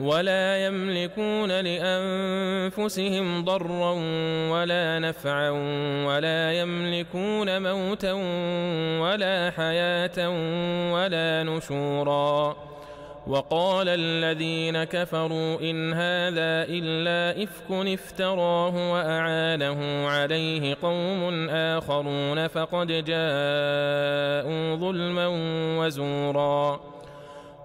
ولا يملكون لأنفسهم ضرا ولا نفعا ولا يملكون موتا ولا حياة ولا نشورا. وقال الذين كفروا إن هذا إلا إفك افتراه وأعانه عليه قوم آخرون فقد جاءوا ظلما وزورا.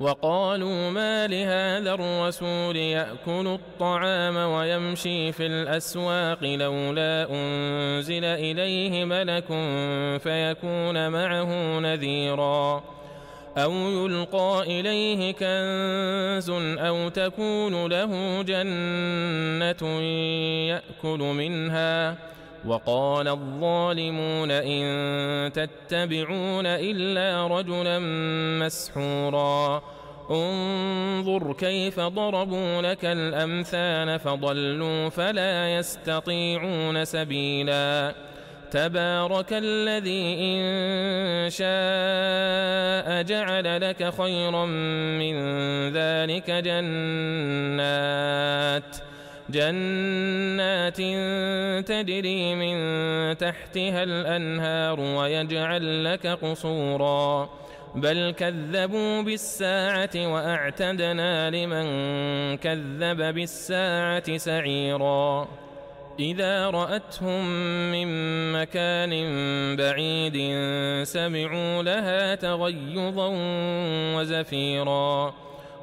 وقالوا ما لهذا الرسول يأكل الطعام ويمشي في الأسواق لولا أنزل إليه ملك فيكون معه نذيرا أو يلقى إليه كنز أو تكون له جنة يأكل منها وقال الظالمون إن تتبعون إلا رجلا مسحورا. انظر كيف ضربوا لك الأمثال فضلوا فلا يستطيعون سبيلا. تبارك الذي إن شاء جعل لك خيرا من ذلك جنات. جنات تجري من تحتها الأنهار ويجعل لك قصورا. بل كذبوا بالساعة وأعتدنا لمن كذب بالساعة سعيرا. إذا رأتهم من مكان بعيد سمعوا لها تغيظا وزفيرا.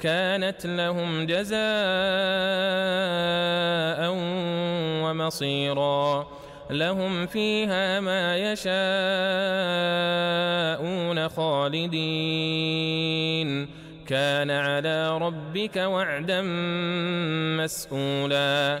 كانت لهم جزاء ومصيرا. لهم فيها ما يشاءون خالدين. كان على ربك وعدا مسئولا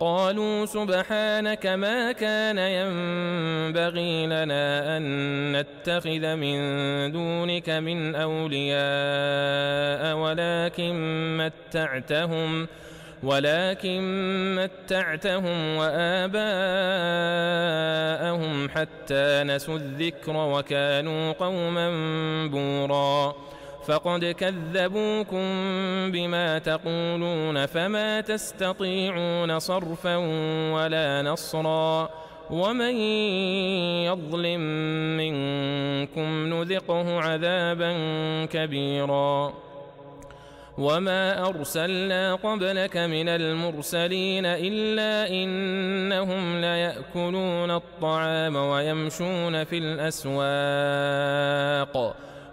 قالوا سبحانك ما كان ينبغي لنا أن نتخذ من دونك من أولياء ولكن متعتهم ولكن متعتهم وآباءهم حتى نسوا الذكر وكانوا قوما بورا. فقد كذبوكم بما تقولون فما تستطيعون صرفا ولا نصرا ومن يظلم منكم نذقه عذابا كبيرا وما أرسلنا قبلك من المرسلين إلا إنهم ليأكلون الطعام ويمشون في الأسواق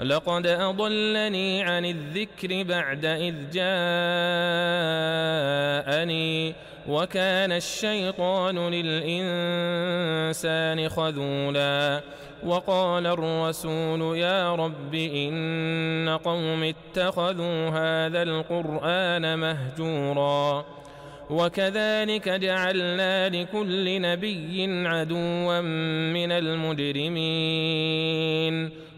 لقد أضلني عن الذكر بعد إذ جاءني وكان الشيطان للإنسان خذولا. وقال الرسول يا رب إن قوم اتخذوا هذا القرآن مهجورا. وكذلك جعلنا لكل نبي عدوا من المجرمين.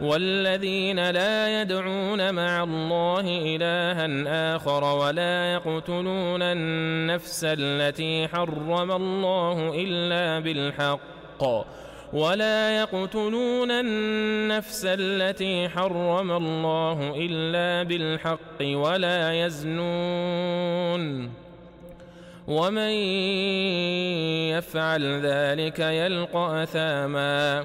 والذين لا يدعون مع الله إلها آخر ولا يقتلون النفس التي حرم الله إلا بالحق ولا يقتلون النفس التي حرم الله إلا بالحق ولا يزنون ومن يفعل ذلك يلقى أثاما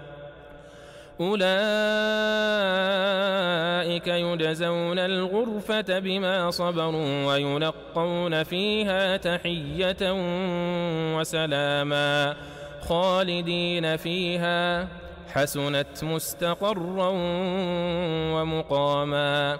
أولئك يجزون الغرفة بما صبروا ويلقون فيها تحية وسلاما خالدين فيها حسنت مستقرا ومقاما